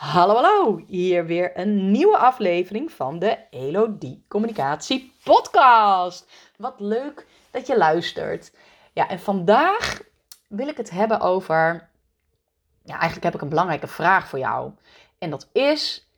Hallo, hallo. Hier weer een nieuwe aflevering van de Elodie Communicatie Podcast. Wat leuk dat je luistert. Ja, en vandaag wil ik het hebben over. Ja, eigenlijk heb ik een belangrijke vraag voor jou. En dat is: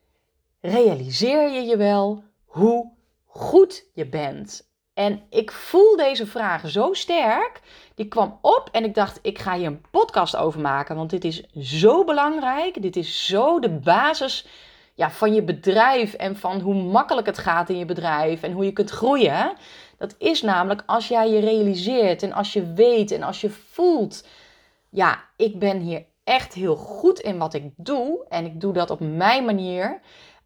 realiseer je je wel hoe goed je bent? En ik voel deze vraag zo sterk. Die kwam op en ik dacht, ik ga hier een podcast over maken. Want dit is zo belangrijk. Dit is zo de basis ja, van je bedrijf en van hoe makkelijk het gaat in je bedrijf en hoe je kunt groeien. Dat is namelijk als jij je realiseert en als je weet en als je voelt, ja, ik ben hier echt heel goed in wat ik doe en ik doe dat op mijn manier.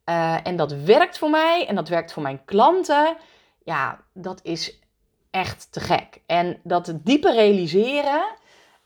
Uh, en dat werkt voor mij en dat werkt voor mijn klanten ja, dat is echt te gek. En dat diepe realiseren,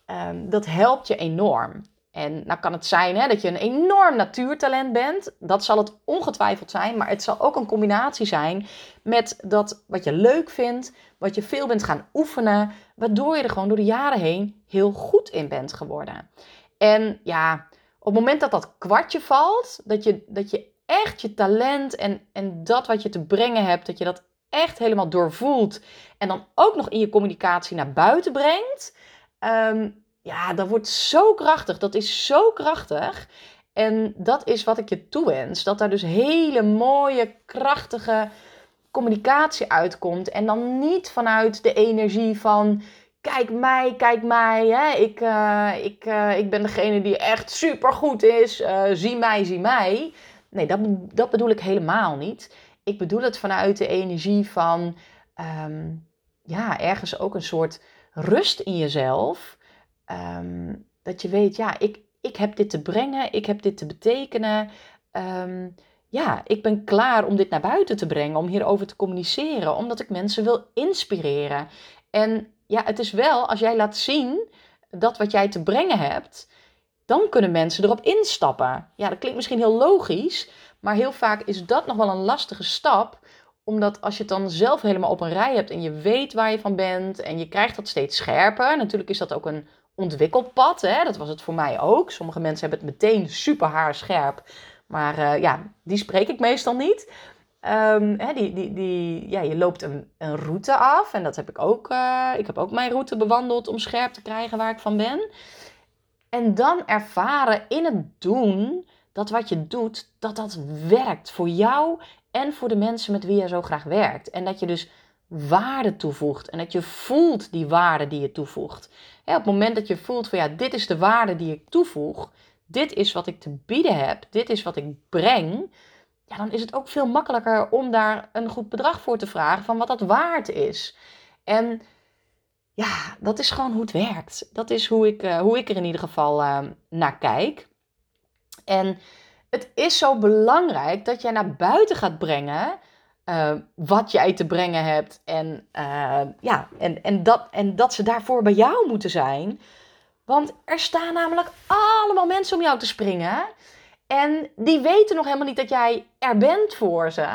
um, dat helpt je enorm. En nou kan het zijn hè, dat je een enorm natuurtalent bent. Dat zal het ongetwijfeld zijn. Maar het zal ook een combinatie zijn met dat wat je leuk vindt. Wat je veel bent gaan oefenen. Waardoor je er gewoon door de jaren heen heel goed in bent geworden. En ja, op het moment dat dat kwartje valt. Dat je, dat je echt je talent en, en dat wat je te brengen hebt. Dat je dat echt helemaal doorvoelt en dan ook nog in je communicatie naar buiten brengt, um, ja, dat wordt zo krachtig. Dat is zo krachtig. En dat is wat ik je toewens. Dat daar dus hele mooie, krachtige communicatie uitkomt. En dan niet vanuit de energie van. Kijk mij, kijk mij. Hè? Ik, uh, ik, uh, ik ben degene die echt super goed is. Uh, zie mij, zie mij. Nee, dat, dat bedoel ik helemaal niet ik bedoel het vanuit de energie van ehm, ja, ergens ook een soort rust in jezelf. Ehm, dat je weet, ja, ik, ik heb dit te brengen, ik heb dit te betekenen. Ehm, ja, ik ben klaar om dit naar buiten te brengen, om hierover te communiceren, omdat ik mensen wil inspireren. En ja, het is wel, als jij laat zien dat wat jij te brengen hebt, dan kunnen mensen erop instappen. Ja, dat klinkt misschien heel logisch, maar heel vaak is dat nog wel een lastige stap omdat als je het dan zelf helemaal op een rij hebt en je weet waar je van bent en je krijgt dat steeds scherper. Natuurlijk is dat ook een ontwikkelpad. Hè? Dat was het voor mij ook. Sommige mensen hebben het meteen super haarscherp. Maar uh, ja, die spreek ik meestal niet. Um, hè, die, die, die, ja, je loopt een, een route af. En dat heb ik ook. Uh, ik heb ook mijn route bewandeld om scherp te krijgen waar ik van ben. En dan ervaren in het doen dat wat je doet, dat dat werkt voor jou en voor de mensen met wie je zo graag werkt. En dat je dus waarde toevoegt en dat je voelt die waarde die je toevoegt. op het moment dat je voelt van ja, dit is de waarde die ik toevoeg, dit is wat ik te bieden heb, dit is wat ik breng, ja, dan is het ook veel makkelijker om daar een goed bedrag voor te vragen van wat dat waard is. En ja, dat is gewoon hoe het werkt. Dat is hoe ik, uh, hoe ik er in ieder geval uh, naar kijk. En het is zo belangrijk dat jij naar buiten gaat brengen uh, wat jij te brengen hebt. En, uh, ja, en, en, dat, en dat ze daarvoor bij jou moeten zijn. Want er staan namelijk allemaal mensen om jou te springen. En die weten nog helemaal niet dat jij er bent voor ze.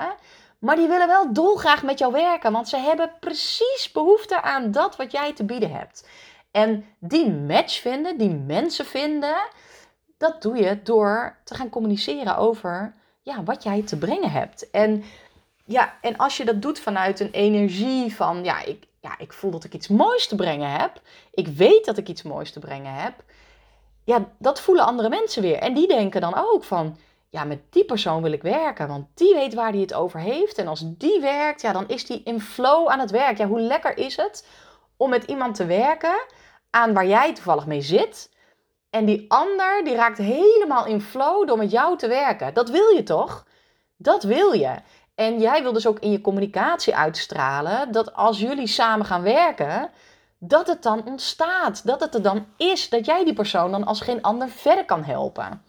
Maar die willen wel dolgraag met jou werken. Want ze hebben precies behoefte aan dat wat jij te bieden hebt. En die match vinden, die mensen vinden dat doe je door te gaan communiceren over ja, wat jij te brengen hebt. En, ja, en als je dat doet vanuit een energie van, ja ik, ja, ik voel dat ik iets moois te brengen heb. Ik weet dat ik iets moois te brengen heb. Ja, dat voelen andere mensen weer. En die denken dan ook van, ja, met die persoon wil ik werken. Want die weet waar die het over heeft. En als die werkt, ja, dan is die in flow aan het werk. Ja, hoe lekker is het om met iemand te werken aan waar jij toevallig mee zit. En die ander die raakt helemaal in flow door met jou te werken. Dat wil je toch? Dat wil je. En jij wil dus ook in je communicatie uitstralen dat als jullie samen gaan werken, dat het dan ontstaat. Dat het er dan is. Dat jij die persoon dan als geen ander verder kan helpen.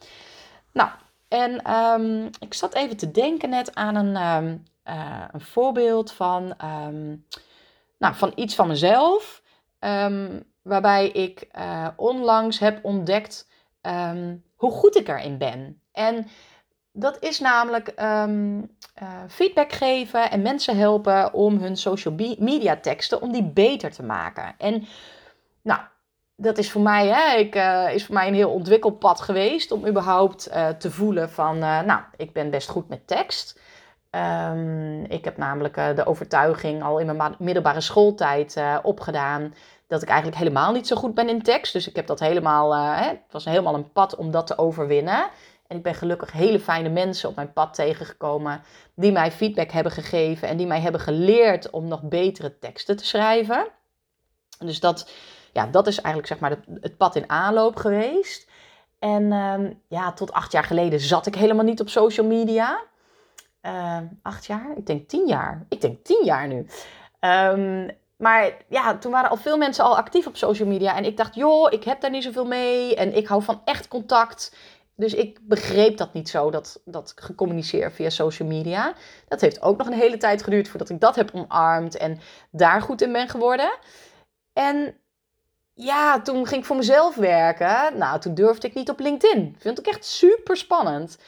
Nou, en ehm, ik zat even te denken net aan een, um, uh, een voorbeeld van, um, nou, van iets van mezelf waarbij ik uh, onlangs heb ontdekt um, hoe goed ik erin ben. En dat is namelijk um, uh, feedback geven en mensen helpen om hun social media teksten, om die beter te maken. En nou, dat is voor mij, hè, ik, uh, is voor mij een heel ontwikkelpad geweest om überhaupt te voelen van, nou, ik ben best goed met tekst. Um, ik heb namelijk de overtuiging al in mijn middelbare schooltijd opgedaan dat ik eigenlijk helemaal niet zo goed ben in tekst. Dus ik heb dat helemaal, hè, het was helemaal een pad om dat te overwinnen. En ik ben gelukkig hele fijne mensen op mijn pad tegengekomen die mij feedback hebben gegeven en die mij hebben geleerd om nog betere teksten te schrijven. Dus dat, ja, dat is eigenlijk zeg maar het, pad in aanloop geweest. En uh, ja, tot acht jaar geleden zat ik helemaal niet op social media. Uh, acht jaar? Ik denk tien jaar. Ik denk tien jaar nu. Um, maar ja, toen waren al veel mensen al actief op social media. En ik dacht, joh, ik heb daar niet zoveel mee. En ik hou van echt contact. Dus ik begreep dat niet zo, dat, dat gecommuniceerd via social media. Dat heeft ook nog een hele tijd geduurd voordat ik dat heb omarmd en daar goed in ben geworden. En ja, toen ging ik voor mezelf werken. Nou, toen durfde ik niet op LinkedIn. Vind ik echt super spannend.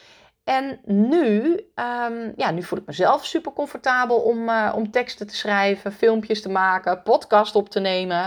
En nu, um, ja, nu voel ik mezelf super comfortabel om, uh, om teksten te schrijven, filmpjes te maken, podcast op te nemen.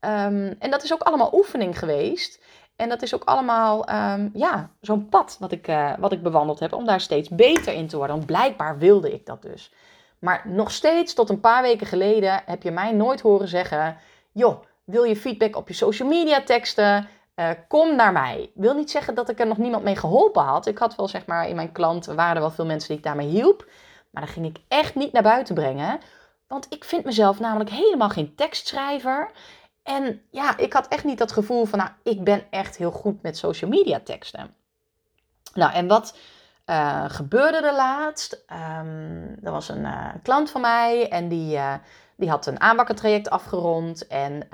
Um, en dat is ook allemaal oefening geweest. En dat is ook allemaal um, ja, zo'n pad wat ik, uh, wat ik bewandeld heb om daar steeds beter in te worden. Want blijkbaar wilde ik dat dus. Maar nog steeds, tot een paar weken geleden, heb je mij nooit horen zeggen: joh, wil je feedback op je social media teksten? Uh, kom naar mij. Wil niet zeggen dat ik er nog niemand mee geholpen had. Ik had wel, zeg maar, in mijn klanten waren er wel veel mensen die ik daarmee hielp. Maar dat ging ik echt niet naar buiten brengen. Want ik vind mezelf namelijk helemaal geen tekstschrijver. En ja, ik had echt niet dat gevoel van, nou, ik ben echt heel goed met social media teksten. Nou, en wat uh, gebeurde er laatst? Um, er was een uh, klant van mij en die, die had een aanbakkentraject afgerond. En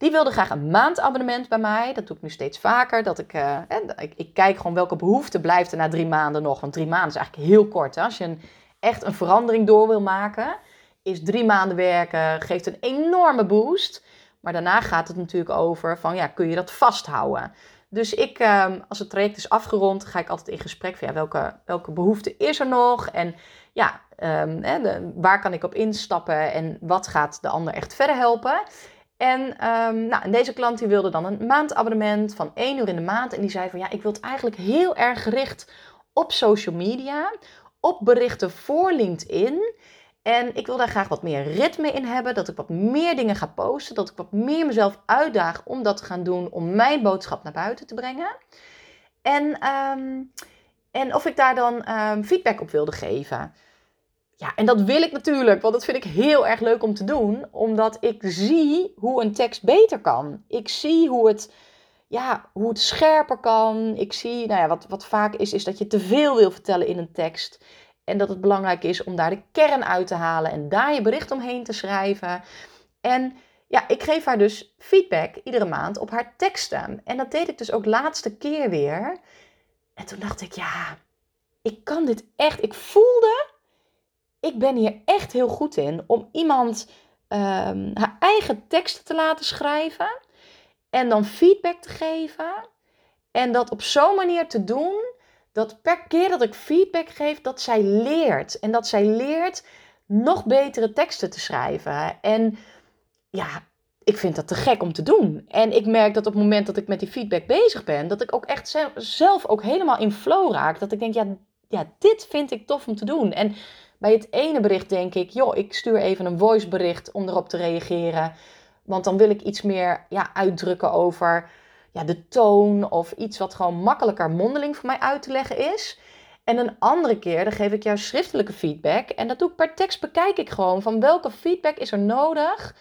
die wilde graag een maandabonnement bij mij. Dat doe ik nu steeds vaker. Dat ik, ik, ik, kijk gewoon welke behoefte blijft er na drie maanden nog. Want drie maanden is eigenlijk heel kort. Hè? Als je een, echt een verandering door wil maken, is drie maanden werken, geeft een enorme boost. Maar daarna gaat het natuurlijk over van, ja, kun je dat vasthouden? Dus ik, ehm, als het traject is afgerond, ga ik altijd in gesprek van, ja, welke, welke behoefte is er nog? En ja, um, hè, waar kan ik op instappen en wat gaat de ander echt verder helpen? En, um, nou, deze klant die wilde dan een maandabonnement van 1 uur in de maand. En die zei van, ja, ik wil het eigenlijk heel erg gericht op social media, op berichten voor LinkedIn. En ik wil daar graag wat meer ritme in hebben. Dat ik wat meer dingen ga posten. Dat ik wat meer mezelf uitdaag om dat te gaan doen. Om mijn boodschap naar buiten te brengen. En, um, en of ik daar dan um, feedback op wilde geven. Ja, en dat wil ik natuurlijk, want dat vind ik heel erg leuk om te doen, omdat ik zie hoe een tekst beter kan. Ik zie hoe het, ja, hoe het scherper kan. Ik zie, nou ja, wat, wat vaak is, is dat je te veel wil vertellen in een tekst. En dat het belangrijk is om daar de kern uit te halen en daar je bericht omheen te schrijven. En ja, ik geef haar dus feedback iedere maand op haar teksten. En dat deed ik dus ook laatste keer weer. En toen dacht ik, ja, ik kan dit echt. Ik voelde, ik ben hier echt heel goed in om iemand um, haar eigen teksten te laten schrijven. En dan feedback te geven. En dat op zo'n manier te doen dat per keer dat ik feedback geef, dat zij leert. En dat zij leert nog betere teksten te schrijven. En ja, ik vind dat te gek om te doen. En ik merk dat op het moment dat ik met die feedback bezig ben, dat ik ook echt zelf ook helemaal in flow raak. Dat ik denk, ja, ja, dit vind ik tof om te doen. En bij het ene bericht denk ik, joh, ik stuur even een voicebericht om erop te reageren. Want dan wil ik iets meer ja, uitdrukken over ja, de toon of iets wat gewoon makkelijker mondeling voor mij uit te leggen is. En een andere keer, dan geef ik jou schriftelijke feedback. En dat doe ik per tekst, bekijk ik gewoon van welke feedback is er nodig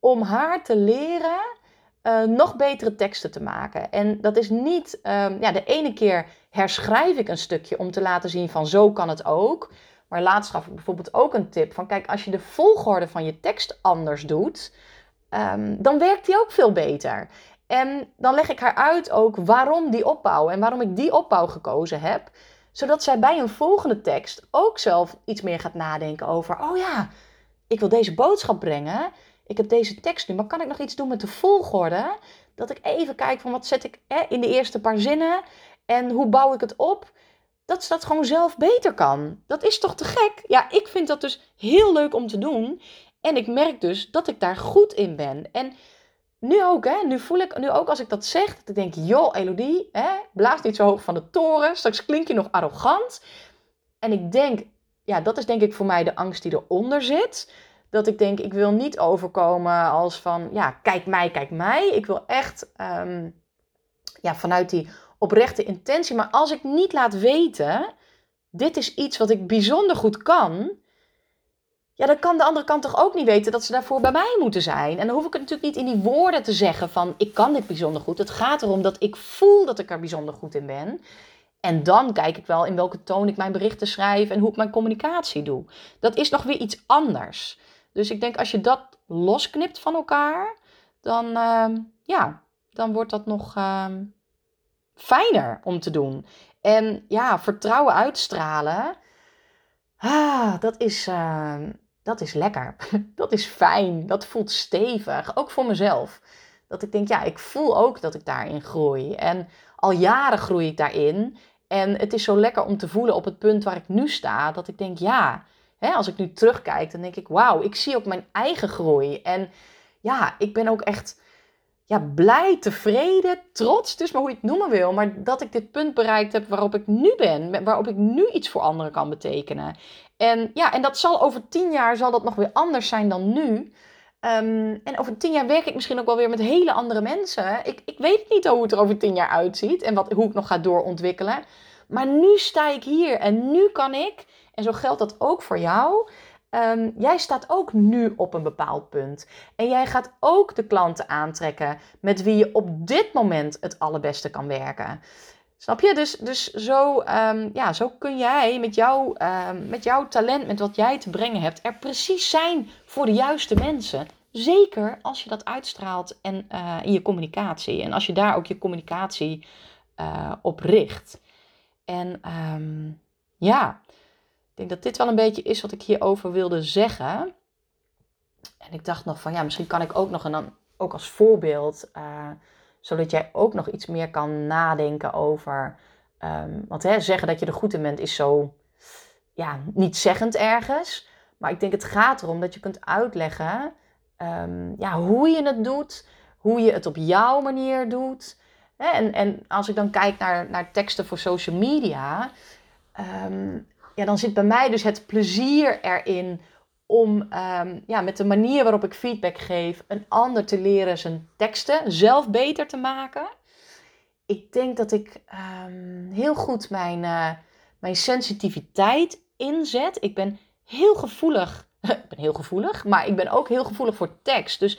om haar te leren uh, nog betere teksten te maken. En dat is niet, um, ja, de ene keer herschrijf ik een stukje om te laten zien van zo kan het ook. Maar laatst gaf ik bijvoorbeeld ook een tip van kijk, als je de volgorde van je tekst anders doet, um, dan werkt die ook veel beter. En dan leg ik haar uit ook waarom die opbouw en waarom ik die opbouw gekozen heb. Zodat zij bij een volgende tekst ook zelf iets meer gaat nadenken over: oh ja, ik wil deze boodschap brengen. Ik heb deze tekst nu, maar kan ik nog iets doen met de volgorde? Dat ik even kijk van wat zet ik in de eerste paar zinnen en hoe bouw ik het op? Dat ze dat gewoon zelf beter kan. Dat is toch te gek? Ja, ik vind dat dus heel leuk om te doen. En ik merk dus dat ik daar goed in ben. En nu ook, hè, nu voel ik, nu ook als ik dat zeg, dat ik denk, joh, Elodie, hè, blaas niet zo hoog van de toren, straks klink je nog arrogant. En ik denk, ja, dat is denk ik voor mij de angst die eronder zit. Dat ik denk, ik wil niet overkomen als van, ja, kijk mij, kijk mij. Ik wil echt, ehm, ja, vanuit die oprechte intentie. Maar als ik niet laat weten, dit is iets wat ik bijzonder goed kan, ja, dan kan de andere kant toch ook niet weten dat ze daarvoor bij mij moeten zijn. En dan hoef ik het natuurlijk niet in die woorden te zeggen van ik kan dit bijzonder goed. Het gaat erom dat ik voel dat ik er bijzonder goed in ben. En dan kijk ik wel in welke toon ik mijn berichten schrijf en hoe ik mijn communicatie doe. Dat is nog weer iets anders. Dus ik denk als je dat losknipt van elkaar, dan, uh, ja, dan wordt dat nog uh, fijner om te doen. En ja, vertrouwen uitstralen. Ah, dat is, uh, dat is lekker. Dat is fijn. Dat voelt stevig. Ook voor mezelf. Dat ik denk, ja, ik voel ook dat ik daarin groei. En al jaren groei ik daarin. En het is zo lekker om te voelen op het punt waar ik nu sta. Dat ik denk, ja, hè, als ik nu terugkijk, dan denk ik, wauw, ik zie ook mijn eigen groei. En ja, ik ben ook echt ja, blij, tevreden, trots, dus maar hoe je het noemen wil. Maar dat ik dit punt bereikt heb waarop ik nu ben. Waarop ik nu iets voor anderen kan betekenen. En ja, en dat zal over tien jaar zal dat nog weer anders zijn dan nu. Ehm, en over tien jaar werk ik misschien ook wel weer met hele andere mensen. Ik, ik weet niet hoe het er over tien jaar uitziet en wat, hoe ik nog ga doorontwikkelen. Maar nu sta ik hier en nu kan ik, en zo geldt dat ook voor jou. Um, jij staat ook nu op een bepaald punt. En jij gaat ook de klanten aantrekken met wie je op dit moment het allerbeste kan werken. Snap je? Dus, dus zo, um, ja, zo kun jij met, jou, um, met jouw talent, met wat jij te brengen hebt, er precies zijn voor de juiste mensen. Zeker als je dat uitstraalt en, uh, in je communicatie. En als je daar ook je communicatie uh, op richt. En ja, denk dat dit wel een beetje is wat ik hierover wilde zeggen. En ik dacht nog van ja, misschien kan ik ook nog en dan ook als voorbeeld. Uh, zodat jij ook nog iets meer kan nadenken over. Um, want hè, zeggen dat je er goed in bent is zo ja, niet zeggend ergens. Maar ik denk het gaat erom dat je kunt uitleggen um, ja, hoe je het doet, hoe je het op jouw manier doet. En, en als ik dan kijk naar, naar teksten voor social media, um, ja, dan zit bij mij dus het plezier erin om um, ja, met de manier waarop ik feedback geef, een ander te leren zijn teksten zelf beter te maken. Ik denk dat ik um, heel goed mijn, uh, mijn sensitiviteit inzet. Ik ben heel gevoelig. ik ben heel gevoelig, maar ik ben ook heel gevoelig voor tekst. Dus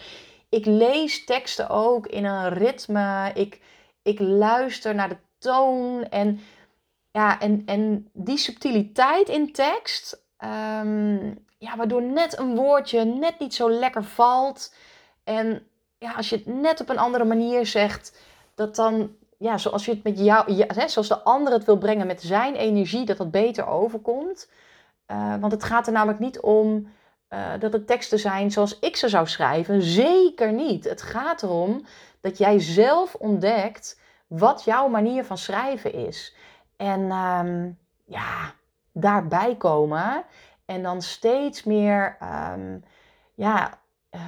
ik lees teksten ook in een ritme. Ik, ik luister naar de toon en, ja, en, en die subtiliteit in tekst. Um, ja, waardoor net een woordje net niet zo lekker valt. En ja, als je het net op een andere manier zegt, dat dan, ja, zoals je het met jou, ja, zoals de ander het wil brengen met zijn energie, dat dat beter overkomt. Uh, want het gaat er namelijk niet om uh, dat het teksten zijn zoals ik ze zou schrijven. Zeker niet. Het gaat erom dat jij zelf ontdekt wat jouw manier van schrijven is. En um, ja, daarbij komen en dan steeds meer um, ja, uh,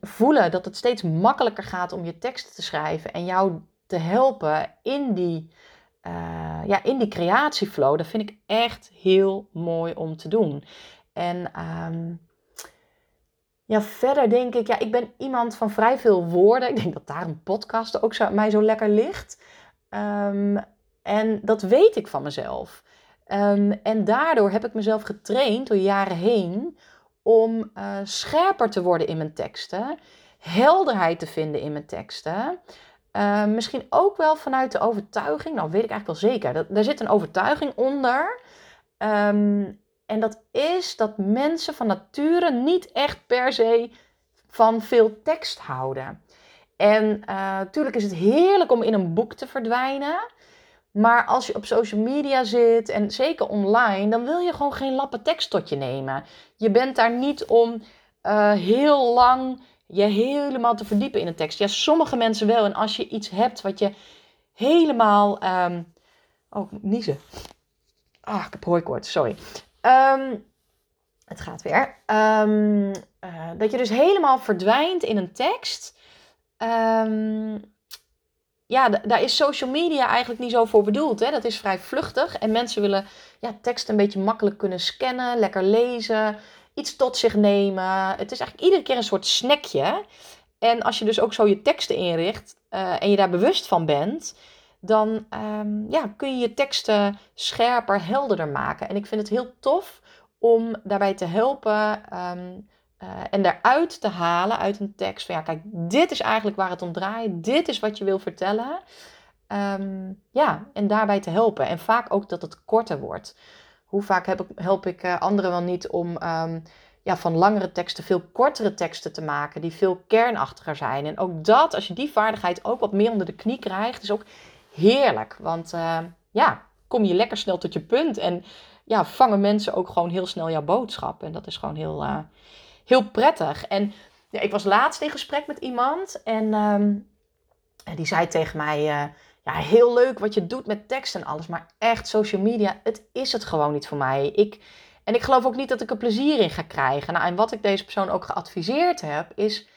voelen dat het steeds makkelijker gaat om je teksten te schrijven en jou te helpen in die, uh, ja, in die creatieflow. Dat vind ik echt heel mooi om te doen. En um, ja, verder denk ik, ja, ik ben iemand van vrij veel woorden. Ik denk dat daar een podcast ook zo, mij zo lekker ligt. Um, en dat weet ik van mezelf. Um, en daardoor heb ik mezelf getraind door jaren heen om uh, scherper te worden in mijn teksten, helderheid te vinden in mijn teksten. Uh, misschien ook wel vanuit de overtuiging, nou weet ik eigenlijk wel zeker, dat, daar zit een overtuiging onder. Um, en dat is dat mensen van nature niet echt per se van veel tekst houden. En natuurlijk uh, is het heerlijk om in een boek te verdwijnen. Maar als je op social media zit en zeker online, dan wil je gewoon geen lappen tekst tot je nemen. Je bent daar niet om uh, heel lang je helemaal te verdiepen in een tekst. Ja, sommige mensen wel. En als je iets hebt wat je helemaal. Um... Oh, niezen. Ah, ik heb hooikoorts, sorry. Um, het gaat weer. Um, uh, dat je dus helemaal verdwijnt in een tekst. ehm, ja, daar is social media eigenlijk niet zo voor bedoeld. Hè? Dat is vrij vluchtig. En mensen willen ja, tekst een beetje makkelijk kunnen scannen, lekker lezen, iets tot zich nemen. Het is eigenlijk iedere keer een soort snackje. En als je dus ook zo je teksten inricht uh, en je daar bewust van bent, dan um, ja, kun je je teksten scherper, helderder maken. En ik vind het heel tof om daarbij te helpen um, uh, en daaruit te halen uit een tekst van ja, kijk, dit is eigenlijk waar het om draait, dit is wat je wil vertellen. Um, ja, en daarbij te helpen. En vaak ook dat het korter wordt. Hoe vaak heb ik, help ik uh, anderen wel niet om ja, van langere teksten veel kortere teksten te maken, die veel kernachtiger zijn. En ook dat, als je die vaardigheid ook wat meer onder de knie krijgt, is ook heerlijk. Want uh, ja, kom je lekker snel tot je punt. En ja, vangen mensen ook gewoon heel snel jouw boodschap. En dat is gewoon heel, heel prettig. En ja, ik was laatst in gesprek met iemand en um, die zei tegen mij... Uh, ja, heel leuk wat je doet met tekst en alles, maar echt social media, het is het gewoon niet voor mij. Ik, en ik geloof ook niet dat ik er plezier in ga krijgen. Nou, en wat ik deze persoon ook geadviseerd heb, is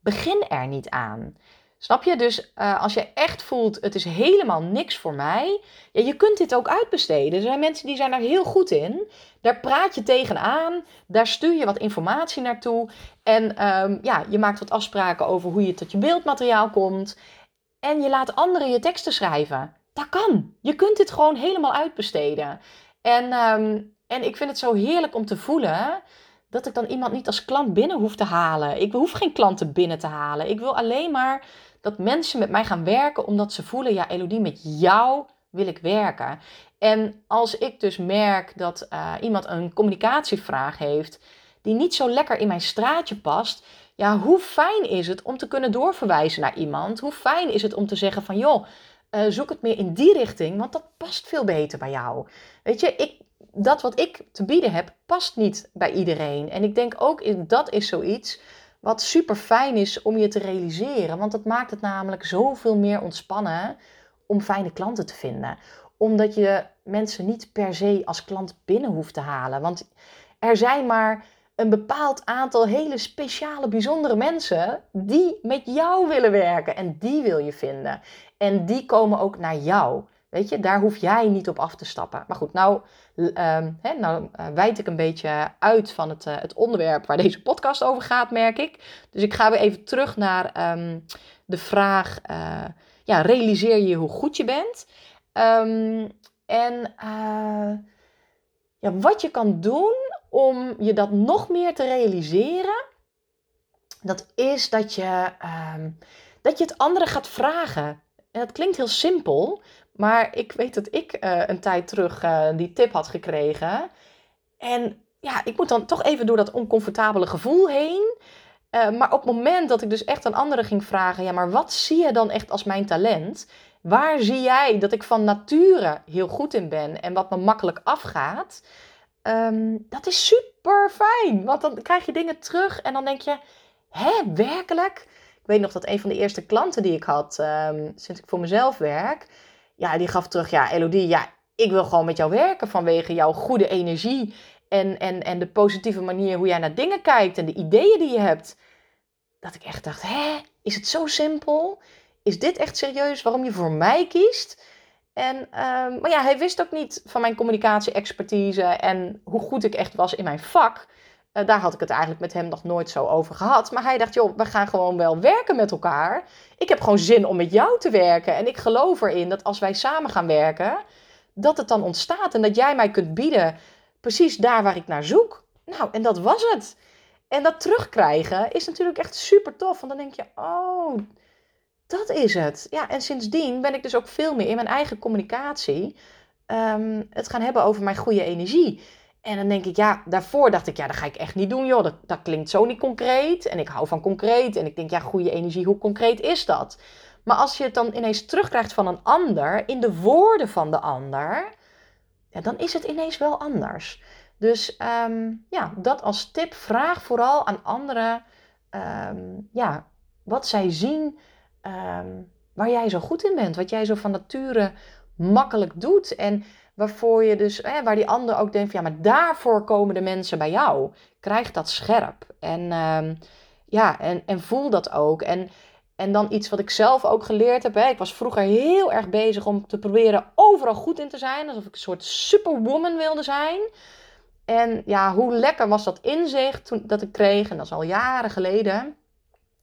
begin er niet aan. Snap je? Dus uh, als je echt voelt, het is helemaal niks voor mij. Ja, je kunt dit ook uitbesteden. Er zijn mensen die zijn daar heel goed in. Daar praat je tegenaan. Daar stuur je wat informatie naartoe. En um, ja, je maakt wat afspraken over hoe je tot je beeldmateriaal komt. En je laat anderen je teksten schrijven. Dat kan. Je kunt dit gewoon helemaal uitbesteden. En um, en ik vind het zo heerlijk om te voelen dat ik dan iemand niet als klant binnen hoef te halen. Ik hoef geen klanten binnen te halen. Ik wil alleen maar dat mensen met mij gaan werken omdat ze voelen, ja Elodie, met jou wil ik werken. En als ik dus merk dat uh, iemand een communicatievraag heeft die niet zo lekker in mijn straatje past, ja, hoe fijn is het om te kunnen doorverwijzen naar iemand? Hoe fijn is het om te zeggen van, joh, uh, zoek het meer in die richting, want dat past veel beter bij jou. Weet je, ik, dat wat ik te bieden heb, past niet bij iedereen. En ik denk ook, dat is zoiets wat super fijn is om je te realiseren. Want dat maakt het namelijk zoveel meer ontspannen om fijne klanten te vinden. Omdat je mensen niet per se als klant binnen hoeft te halen. Want er zijn maar een bepaald aantal hele speciale, bijzondere mensen die met jou willen werken. En die wil je vinden. En die komen ook naar jou. Weet je, daar hoef jij niet op af te stappen. Maar goed, nou, hè, nou uh, wijd ik een beetje uit van het, uh, het onderwerp waar deze podcast over gaat, merk ik. Dus ik ga weer even terug naar um, de vraag: uh, ja, realiseer je hoe goed je bent? Um, en ja, wat je kan doen om je dat nog meer te realiseren, dat is dat je, dat je het anderen gaat vragen. En dat klinkt heel simpel, maar ik weet dat ik uh, een tijd terug uh, die tip had gekregen. En ja, ik moet dan toch even door dat oncomfortabele gevoel heen. Uh, maar op het moment dat ik dus echt aan anderen ging vragen: ja, maar wat zie je dan echt als mijn talent? Waar zie jij dat ik van nature heel goed in ben en wat me makkelijk afgaat? Um, dat is super fijn, want dan krijg je dingen terug en dan denk je: hè, werkelijk? Ik weet nog dat een van de eerste klanten die ik had um, sinds ik voor mezelf werk ja, die gaf terug, ja, Elodie, ja, ik wil gewoon met jou werken vanwege jouw goede energie en, en, en de positieve manier hoe jij naar dingen kijkt en de ideeën die je hebt. Dat ik echt dacht, hè, is het zo simpel? Is dit echt serieus waarom je voor mij kiest? En, um, maar ja, hij wist ook niet van mijn communicatie-expertise en hoe goed ik echt was in mijn vak. Uh, daar had ik het eigenlijk met hem nog nooit zo over gehad. Maar hij dacht, joh, we gaan gewoon wel werken met elkaar. Ik heb gewoon zin om met jou te werken. En ik geloof erin dat als wij samen gaan werken, dat het dan ontstaat. En dat jij mij kunt bieden precies daar waar ik naar zoek. Nou, en dat was het. En dat terugkrijgen is natuurlijk echt super tof. Want dan denk je, oh, dat is het. Ja, en sindsdien ben ik dus ook veel meer in mijn eigen communicatie um, het gaan hebben over mijn goede energie. En dan denk ik, ja, daarvoor dacht ik, ja, dat ga ik echt niet doen, joh. Dat, dat klinkt zo niet concreet. En ik hou van concreet. En ik denk, ja, goede energie, hoe concreet is dat? Maar als je het dan ineens terugkrijgt van een ander, in de woorden van de ander, ja, dan is het ineens wel anders. Dus um, ja, dat als tip. Vraag vooral aan anderen um, ja, wat zij zien um, waar jij zo goed in bent. Wat jij zo van nature makkelijk doet. En Waarvoor je dus, waar die ander ook denkt van ja, maar daarvoor komen de mensen bij jou. Krijg dat scherp. En, uh, ja, en, en voel dat ook. En, En dan iets wat ik zelf ook geleerd heb. Hè. Ik was vroeger heel erg bezig om te proberen overal goed in te zijn. Alsof ik een soort superwoman wilde zijn. En ja, hoe lekker was dat inzicht toen, dat ik kreeg. En dat is al jaren geleden.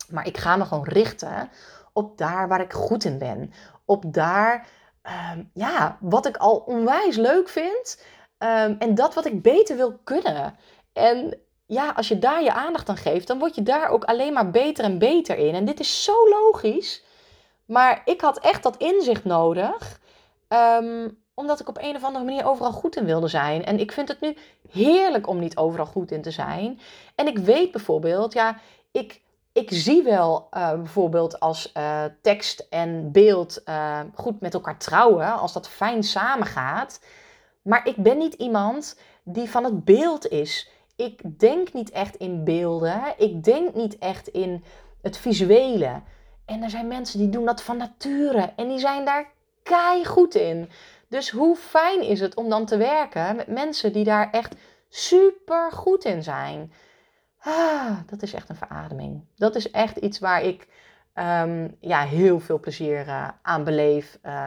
Maar ik ga me gewoon richten op daar waar ik goed in ben. Op daar, ehm, ja, wat ik al onwijs leuk vind. Ehm, en dat wat ik beter wil kunnen. En ja, als je daar je aandacht aan geeft, dan word je daar ook alleen maar beter en beter in. En dit is zo logisch. Maar ik had echt dat inzicht nodig. Um, omdat ik op een of andere manier overal goed in wilde zijn. En ik vind het nu heerlijk om niet overal goed in te zijn. En ik weet bijvoorbeeld, ja, ik, ik zie wel uh, bijvoorbeeld als uh, tekst en beeld uh, goed met elkaar trouwen, als dat fijn samengaat. Maar ik ben niet iemand die van het beeld is. Ik denk niet echt in beelden. Ik denk niet echt in het visuele. En er zijn mensen die doen dat van nature en die zijn daar kei goed in. Dus hoe fijn is het om dan te werken met mensen die daar echt super goed in zijn? Ah, dat is echt een verademing. Dat is echt iets waar ik um, ja, heel veel plezier uh, aan beleef. Uh,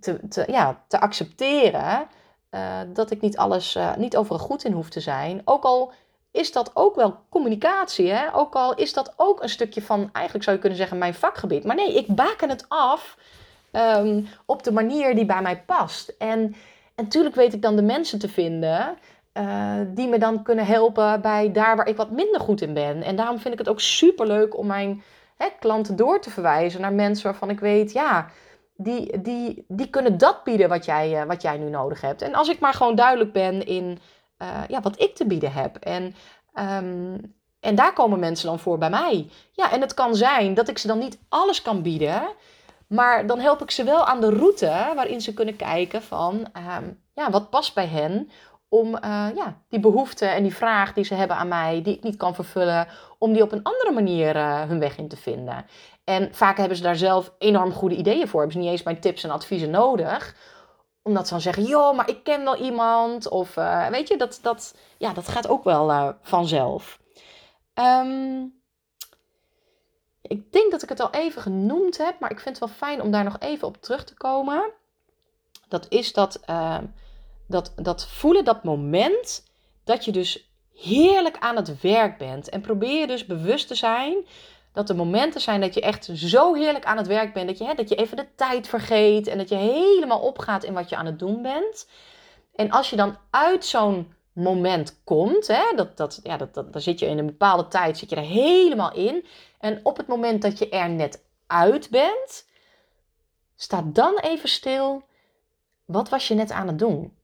te, te, ja, te accepteren uh, dat ik niet alles, niet overal goed in hoef te zijn. Ook al is dat ook wel communicatie. Hè? Ook al is dat ook een stukje van, eigenlijk zou je kunnen zeggen, mijn vakgebied. Maar nee, ik baken het af um, op de manier die bij mij past. En natuurlijk weet ik dan de mensen te vinden uh, die me dan kunnen helpen bij daar waar ik wat minder goed in ben. En daarom vind ik het ook super leuk om mijn hè, klanten door te verwijzen naar mensen waarvan ik weet, ja, die, die, die kunnen dat bieden wat jij, uh, wat jij nu nodig hebt. En als ik maar gewoon duidelijk ben in uh, ja, wat ik te bieden heb. En, um, en daar komen mensen dan voor bij mij. Ja, en het kan zijn dat ik ze dan niet alles kan bieden. Maar dan help ik ze wel aan de route waarin ze kunnen kijken van um, ja, wat past bij hen om uh, ja, die behoefte en die vraag die ze hebben aan mij, die ik niet kan vervullen, om die op een andere manier uh, hun weg in te vinden. En vaak hebben ze daar zelf enorm goede ideeën voor. Hebben ze niet eens mijn tips en adviezen nodig. Omdat ze dan zeggen, joh, maar ik ken wel iemand. Of uh, weet je, dat, dat, ja, dat gaat ook wel vanzelf. Um, ik denk dat ik het al even genoemd heb, maar ik vind het wel fijn om daar nog even op terug te komen. Dat is dat, uh, dat, dat voelen, dat moment dat je dus heerlijk aan het werk bent. En probeer je dus bewust te zijn dat er momenten zijn dat je echt zo heerlijk aan het werk bent. Dat je, hè, dat je even de tijd vergeet en dat je helemaal opgaat in wat je aan het doen bent. En als je dan uit zo'n moment komt, hè, dat, dat, ja, dat, dan zit je in een bepaalde tijd, zit je er helemaal in. En op het moment dat je er net uit bent, sta dan even stil. Wat was je net aan het doen?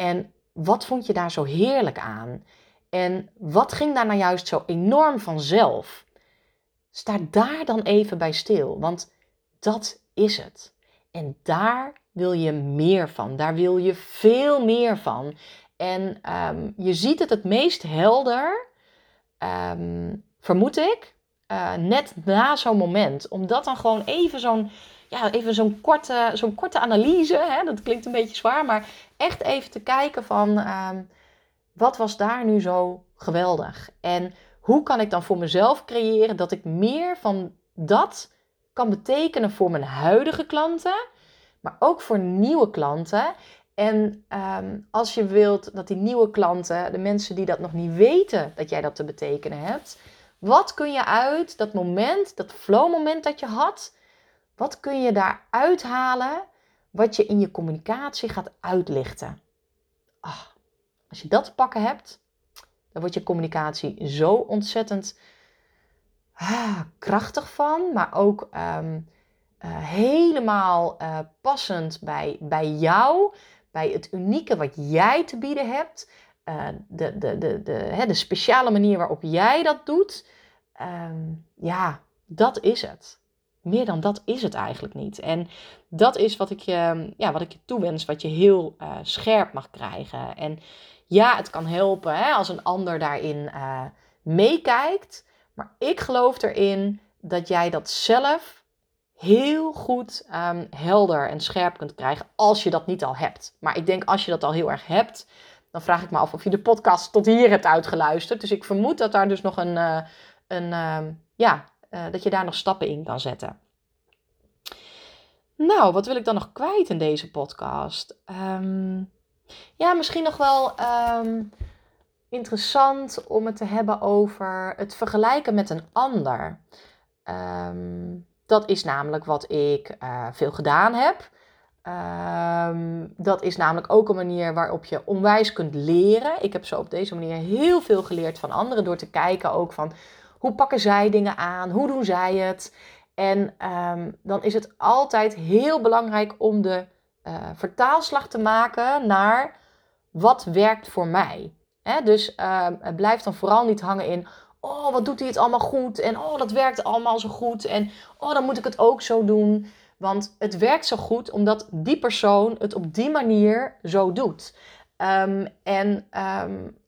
En wat vond je daar zo heerlijk aan? En wat ging daar nou juist zo enorm vanzelf? Sta daar dan even bij stil, want dat is het. En daar wil je meer van. Daar wil je veel meer van. En um, je ziet het het meest helder, um, vermoed ik, uh, net na zo'n moment. Omdat dan gewoon even zo'n ja, even zo'n korte, zo'n korte analyse, hè, dat klinkt een beetje zwaar, maar echt even te kijken van um, wat was daar nu zo geweldig? En hoe kan ik dan voor mezelf creëren dat ik meer van dat kan betekenen voor mijn huidige klanten, maar ook voor nieuwe klanten. En um, als je wilt dat die nieuwe klanten, de mensen die dat nog niet weten dat jij dat te betekenen hebt, wat kun je uit dat moment, dat flow moment dat je had, wat kun je daar uithalen wat je in je communicatie gaat uitlichten? Ah, als je dat te pakken hebt, dan wordt je communicatie zo ontzettend ah, krachtig van, maar ook um, uh, helemaal uh, passend bij, bij jou, bij het unieke wat jij te bieden hebt, uh, de, de, de, de, hè, de speciale manier waarop jij dat doet, um, ja, dat is het. Meer dan dat is het eigenlijk niet. En dat is wat ik je, ja, wat ik je toewens, wat je heel uh, scherp mag krijgen. En ja, het kan helpen hè, als een ander daarin uh, meekijkt. Maar ik geloof erin dat jij dat zelf heel goed um, helder en scherp kunt krijgen als je dat niet al hebt. Maar ik denk als je dat al heel erg hebt, dan vraag ik me af of je de podcast tot hier hebt uitgeluisterd. Dus ik vermoed dat daar dus nog een, uh, een, ja, dat je daar nog stappen in kan zetten. Nou, wat wil ik dan nog kwijt in deze podcast? Ehm, ja, misschien nog wel ehm, interessant om het te hebben over het vergelijken met een ander. Ehm, dat is namelijk wat ik uh, veel gedaan heb. dat is namelijk ook een manier waarop je onwijs kunt leren. Ik heb zo op deze manier heel veel geleerd van anderen door te kijken ook van hoe pakken zij dingen aan, hoe doen zij het. En um, dan is het altijd heel belangrijk om de uh, vertaalslag te maken naar wat werkt voor mij. Hè? Dus uh, blijf dan vooral niet hangen in, oh wat doet hij het allemaal goed en oh dat werkt allemaal zo goed en oh dan moet ik het ook zo doen. Want het werkt zo goed omdat die persoon het op die manier zo doet. Um, en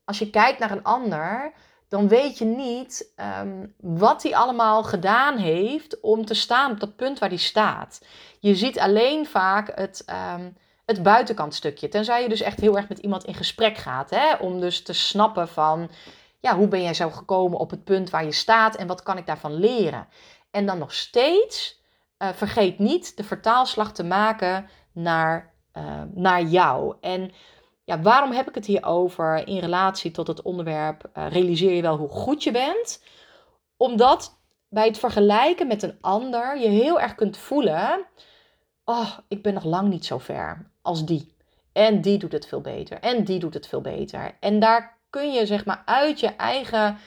als je kijkt naar een ander, dan weet je niet ehm, wat hij allemaal gedaan heeft om te staan op dat punt waar hij staat. Je ziet alleen vaak het, um, het buitenkantstukje. Tenzij je dus echt heel erg met iemand in gesprek gaat. Hè? Om dus te snappen van, ja, hoe ben jij zo gekomen op het punt waar je staat en wat kan ik daarvan leren? En dan nog steeds, uh, vergeet niet de vertaalslag te maken naar, uh, naar jou. En ja, waarom heb ik het hier over in relatie tot het onderwerp uh, realiseer je wel hoe goed je bent? Omdat bij het vergelijken met een ander je heel erg kunt voelen, oh, ik ben nog lang niet zo ver als die. En die doet het veel beter. En die doet het veel beter. En daar kun je zeg maar uit je eigen,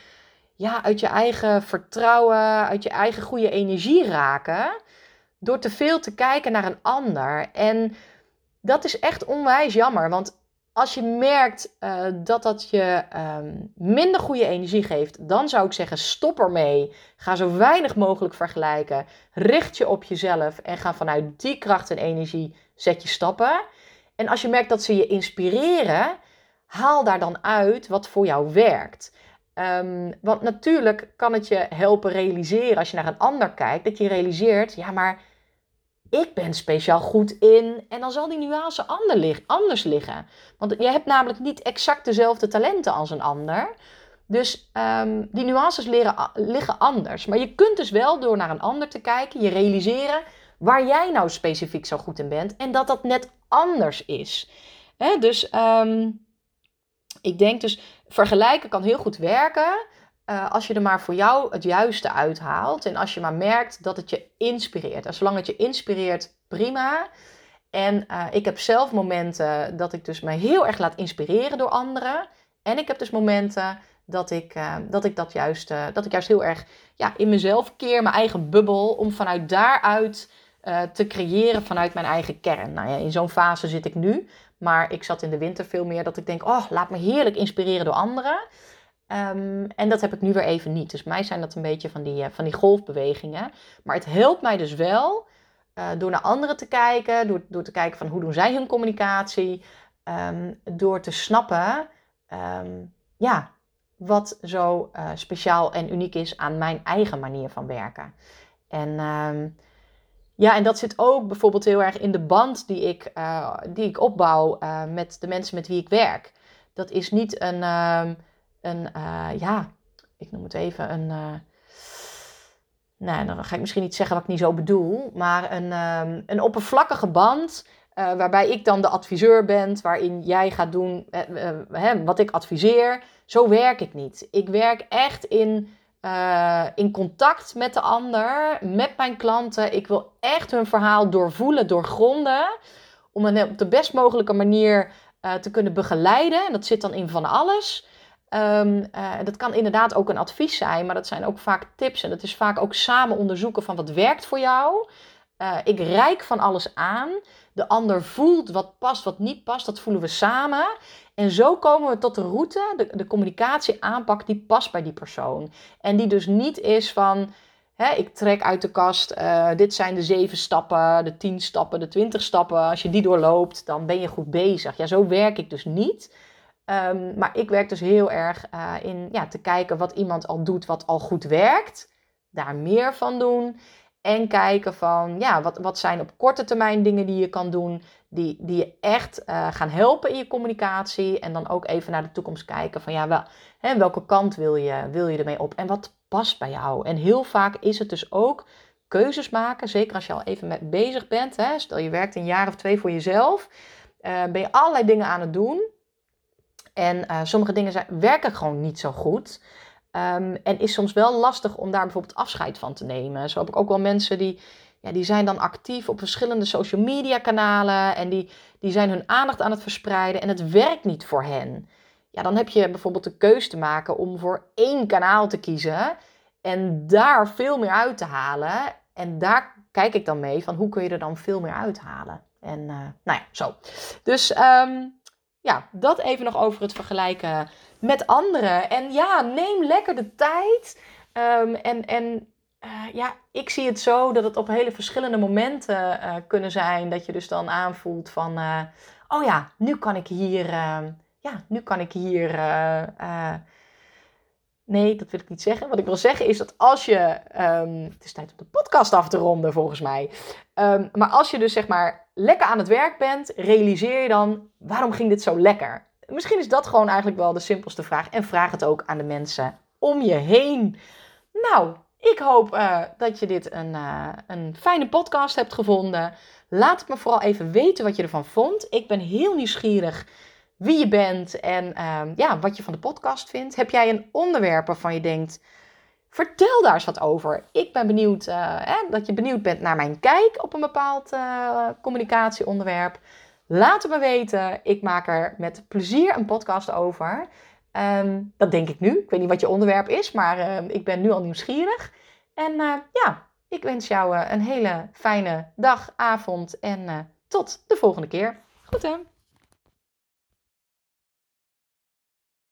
ja, uit je eigen vertrouwen, uit je eigen goede energie raken. Door te veel te kijken naar een ander. En dat is echt onwijs jammer. Want als je merkt uh, dat dat je um, minder goede energie geeft, dan zou ik zeggen: stop ermee. Ga zo weinig mogelijk vergelijken. Richt je op jezelf en ga vanuit die kracht en energie zet je stappen. En als je merkt dat ze je inspireren, haal daar dan uit wat voor jou werkt. Um, want natuurlijk kan het je helpen realiseren als je naar een ander kijkt, dat je realiseert: ja, maar ik ben speciaal goed in. En dan zal die nuance anders liggen. Want je hebt namelijk niet exact dezelfde talenten als een ander. Dus um, die nuances leren, liggen anders. Maar je kunt dus wel door naar een ander te kijken, je realiseren waar jij nou specifiek zo goed in bent. En dat dat net anders is. Dus um, ik denk dus, vergelijken kan heel goed werken. Uh, als je er maar voor jou het juiste uithaalt. En als je maar merkt dat het je inspireert. En zolang het je inspireert, prima. En uh, ik heb zelf momenten dat ik dus me heel erg laat inspireren door anderen. En ik heb dus momenten dat ik, uh, dat, ik dat juist, dat ik juist heel erg ja, in mezelf keer, mijn eigen bubbel, om vanuit daaruit te creëren vanuit mijn eigen kern. Nou ja, in zo'n fase zit ik nu. Maar ik zat in de winter veel meer dat ik denk, oh, laat me heerlijk inspireren door anderen. Um, en dat heb ik nu weer even niet. Dus mij zijn dat een beetje van die, uh, van die golfbewegingen. Maar het helpt mij dus wel uh, door naar anderen te kijken. Door, door te kijken van hoe doen zij hun communicatie. Um, door te snappen um, ja, wat zo uh, speciaal en uniek is aan mijn eigen manier van werken. En ja, en dat zit ook bijvoorbeeld heel erg in de band die ik, die ik opbouw met de mensen met wie ik werk. Dat is niet een een, uh, ja, ik noem het even een, uh, nou, dan ga ik misschien niet zeggen wat ik niet zo bedoel, maar een, um, een oppervlakkige band. Uh, waarbij ik dan de adviseur ben, waarin jij gaat doen wat ik adviseer. Zo werk ik niet. Ik werk echt in, in contact met de ander, met mijn klanten. Ik wil echt hun verhaal doorvoelen, doorgronden. Om hen op de best mogelijke manier te kunnen begeleiden. En dat zit dan in van alles. Um, uh, dat kan inderdaad ook een advies zijn, maar dat zijn ook vaak tips. En dat is vaak ook samen onderzoeken van wat werkt voor jou. Uh, ik reik van alles aan. De ander voelt wat past, wat niet past. Dat voelen we samen. En zo komen we tot de route, de, de communicatie aanpak die past bij die persoon. En die dus niet is van, ik trek uit de kast, uh, dit zijn de zeven stappen, de tien stappen, de twintig stappen. Als je die doorloopt, dan ben je goed bezig. Ja, zo werk ik dus niet. Um, maar ik werk dus heel erg uh, in ja, te kijken wat iemand al doet, wat al goed werkt. Daar meer van doen. En kijken van, ja, wat, wat zijn op korte termijn dingen die je kan doen, die, die je echt uh, gaan helpen in je communicatie. En dan ook even naar de toekomst kijken van, ja, wel, hè, welke kant wil je, wil je ermee op? En wat past bij jou. En heel vaak is het dus ook keuzes maken, zeker als je al even met bezig bent. Hè? Stel je werkt een jaar of twee voor jezelf, uh, ben je allerlei dingen aan het doen. En uh, sommige dingen zijn, werken gewoon niet zo goed. Um, en is soms wel lastig om daar bijvoorbeeld afscheid van te nemen. Zo heb ik ook wel mensen die, ja, die zijn dan actief op verschillende social media kanalen. En die, die zijn hun aandacht aan het verspreiden. En het werkt niet voor hen. Ja, dan heb je bijvoorbeeld de keuze te maken om voor één kanaal te kiezen. En daar veel meer uit te halen. En daar kijk ik dan mee van hoe kun je er dan veel meer uithalen. En uh, nou ja, zo. Dus um, ja, dat even nog over het vergelijken met anderen. En ja, neem lekker de tijd. Um, en en uh, ja, ik zie het zo dat het op hele verschillende momenten uh, kunnen zijn. Dat je dus dan aanvoelt van, uh, oh ja, nu kan ik hier, ehm, ja, nu kan ik hier Nee, dat wil ik niet zeggen. Wat ik wil zeggen is dat als je. Um, het is tijd om de podcast af te ronden, volgens mij. Maar als je dus zeg maar lekker aan het werk bent, realiseer je dan waarom ging dit zo lekker? Misschien is dat gewoon eigenlijk wel de simpelste vraag. En vraag het ook aan de mensen om je heen. Nou, ik hoop uh, dat je dit een, uh, een fijne podcast hebt gevonden. Laat het me vooral even weten wat je ervan vond. Ik ben heel nieuwsgierig wie je bent en uh, ja, wat je van de podcast vindt. Heb jij een onderwerp waarvan je denkt, vertel daar eens wat over. Ik ben benieuwd uh, hè, dat je benieuwd bent naar mijn kijk op een bepaald uh, communicatieonderwerp. Laat het me weten. Ik maak er met plezier een podcast over. Um, dat denk ik nu. Ik weet niet wat je onderwerp is, maar uh, ik ben nu al nieuwsgierig. En ja, ik wens jou een hele fijne dag, avond en tot de volgende keer. Goed hè?